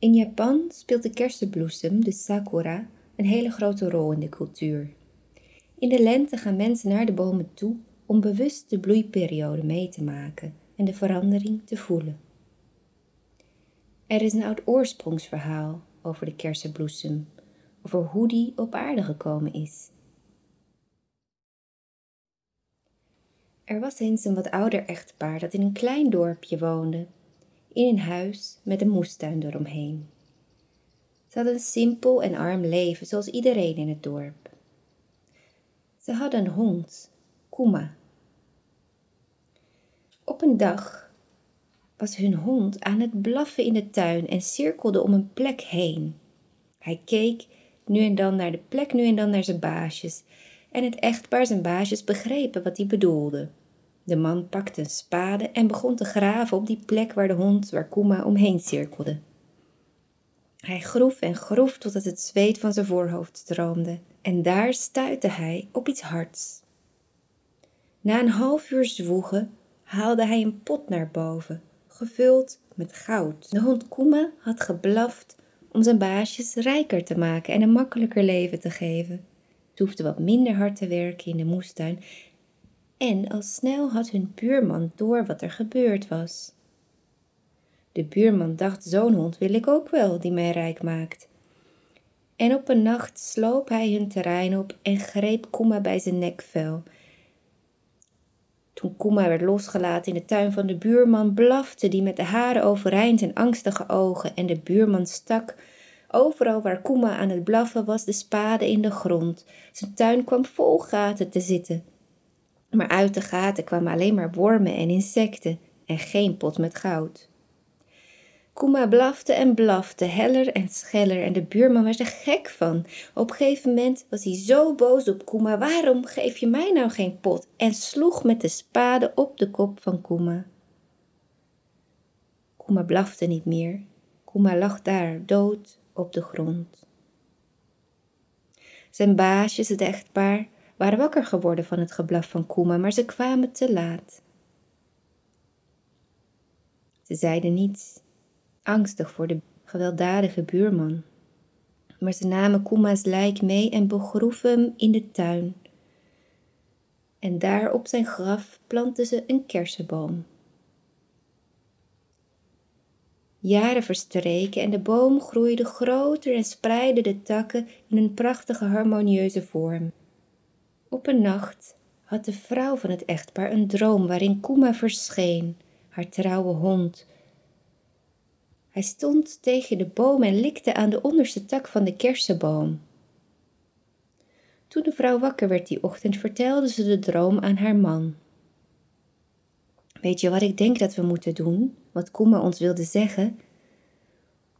In Japan speelt de kersenbloesem, de sakura, een hele grote rol in de cultuur. In de lente gaan mensen naar de bomen toe om bewust de bloeiperiode mee te maken en de verandering te voelen. Er is een oud oorsprongsverhaal over de kersenbloesem, over hoe die op aarde gekomen is. Er was eens een wat ouder echtpaar dat in een klein dorpje woonde, in een huis met een moestuin eromheen. Ze hadden een simpel en arm leven, zoals iedereen in het dorp. Ze hadden een hond, Kuma. Op een dag was hun hond aan het blaffen in de tuin en cirkelde om een plek heen. Hij keek nu en dan naar de plek, nu en dan naar zijn baasjes. En het echtpaar zijn baasjes begrepen wat hij bedoelde. De man pakte een spade en begon te graven op die plek waar de hond, waar Kuma omheen cirkelde. Hij groef en groef totdat het zweet van zijn voorhoofd stroomde. En daar stuitte hij op iets hards. Na een half uur zwoegen haalde hij een pot naar boven, gevuld met goud. De hond Kuma had geblaft om zijn baasjes rijker te maken en een makkelijker leven te geven. Ze hoefde wat minder hard te werken in de moestuin en al snel had hun buurman door wat er gebeurd was. De buurman dacht: Zo'n hond wil ik ook wel, die mij rijk maakt. En op een nacht sloop hij hun terrein op en greep Kuma bij zijn nekvel. Toen Kuma werd losgelaten in de tuin van de buurman, blafte die met de haren overeind en angstige ogen. En de buurman stak overal waar Kuma aan het blaffen was de spade in de grond. Zijn tuin kwam vol gaten te zitten. Maar uit de gaten kwamen alleen maar wormen en insecten en geen pot met goud. Kuma blafte en blafte, heller en scheller, en de buurman was er gek van. Op een gegeven moment was hij zo boos op Kuma: Waarom geef je mij nou geen pot? En sloeg met de spade op de kop van Kuma. Kuma blafte niet meer. Kuma lag daar, dood op de grond. Zijn baasjes, het echtpaar, waren wakker geworden van het geblaf van Kuma, maar ze kwamen te laat. Ze zeiden niets, angstig voor de gewelddadige buurman. Maar ze namen Kuma's lijk mee en begroeven hem in de tuin. En daar op zijn graf plantten ze een kersenboom. Jaren verstreken en de boom groeide groter en spreidde de takken in een prachtige harmonieuze vorm. Op een nacht had de vrouw van het echtpaar een droom waarin Kuma verscheen, haar trouwe hond. Hij stond tegen de boom en likte aan de onderste tak van de kersenboom. Toen de vrouw wakker werd die ochtend, vertelde ze de droom aan haar man. Weet je wat ik denk dat we moeten doen? Wat Kuma ons wilde zeggen?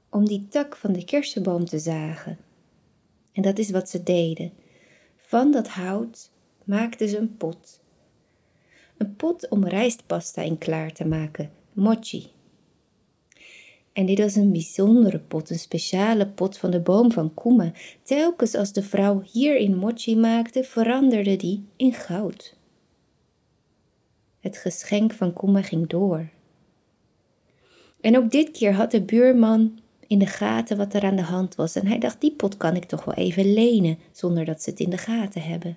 Om die tak van de kersenboom te zagen. En dat is wat ze deden. Van dat hout maakten ze een pot. Een pot om rijstpasta in klaar te maken, mochi. En dit was een bijzondere pot, een speciale pot van de boom van Kuma. Telkens als de vrouw hierin mochi maakte, veranderde die in goud. Het geschenk van Kuma ging door. En ook dit keer had de buurman in de gaten wat er aan de hand was. En hij dacht, die pot kan ik toch wel even lenen, zonder dat ze het in de gaten hebben.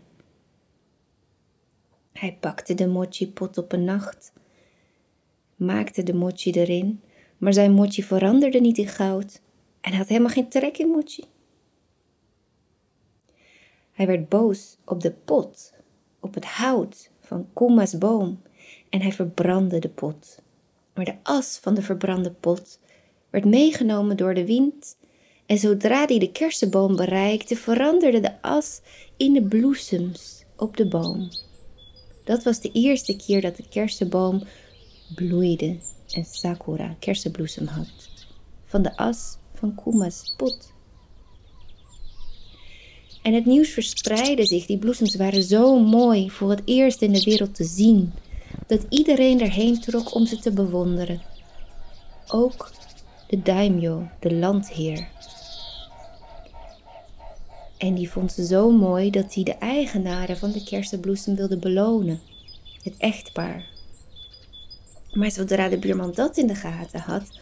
Hij pakte de mochi-pot op een nacht, maakte de mochi erin, maar zijn mochi veranderde niet in goud en had helemaal geen trek in mochi. Hij werd boos op de pot, op het hout van Kuma's boom en hij verbrandde de pot. Maar de as van de verbrande pot werd meegenomen door de wind en zodra die de kersenboom bereikte, veranderde de as in de bloesems op de boom. Dat was de eerste keer dat de kersenboom bloeide en sakura kersenbloesem had. Van de as van Kuma's pot. En het nieuws verspreidde zich. Die bloesems waren zo mooi voor het eerst in de wereld te zien, dat iedereen erheen trok om ze te bewonderen. Ook de daimyo, de landheer. En die vond ze zo mooi dat hij de eigenaren van de kersenbloesem wilde belonen, het echtpaar. Maar zodra de buurman dat in de gaten had,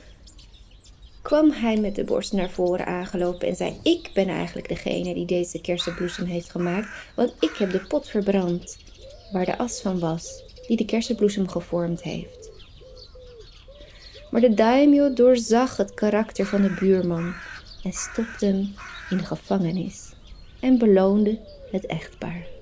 kwam hij met de borst naar voren aangelopen en zei: Ik ben eigenlijk degene die deze kersenbloesem heeft gemaakt, want ik heb de pot verbrand waar de as van was, die de kersenbloesem gevormd heeft. Maar de daimyo doorzag het karakter van de buurman en stopte hem in gevangenis en beloonde het echtpaar.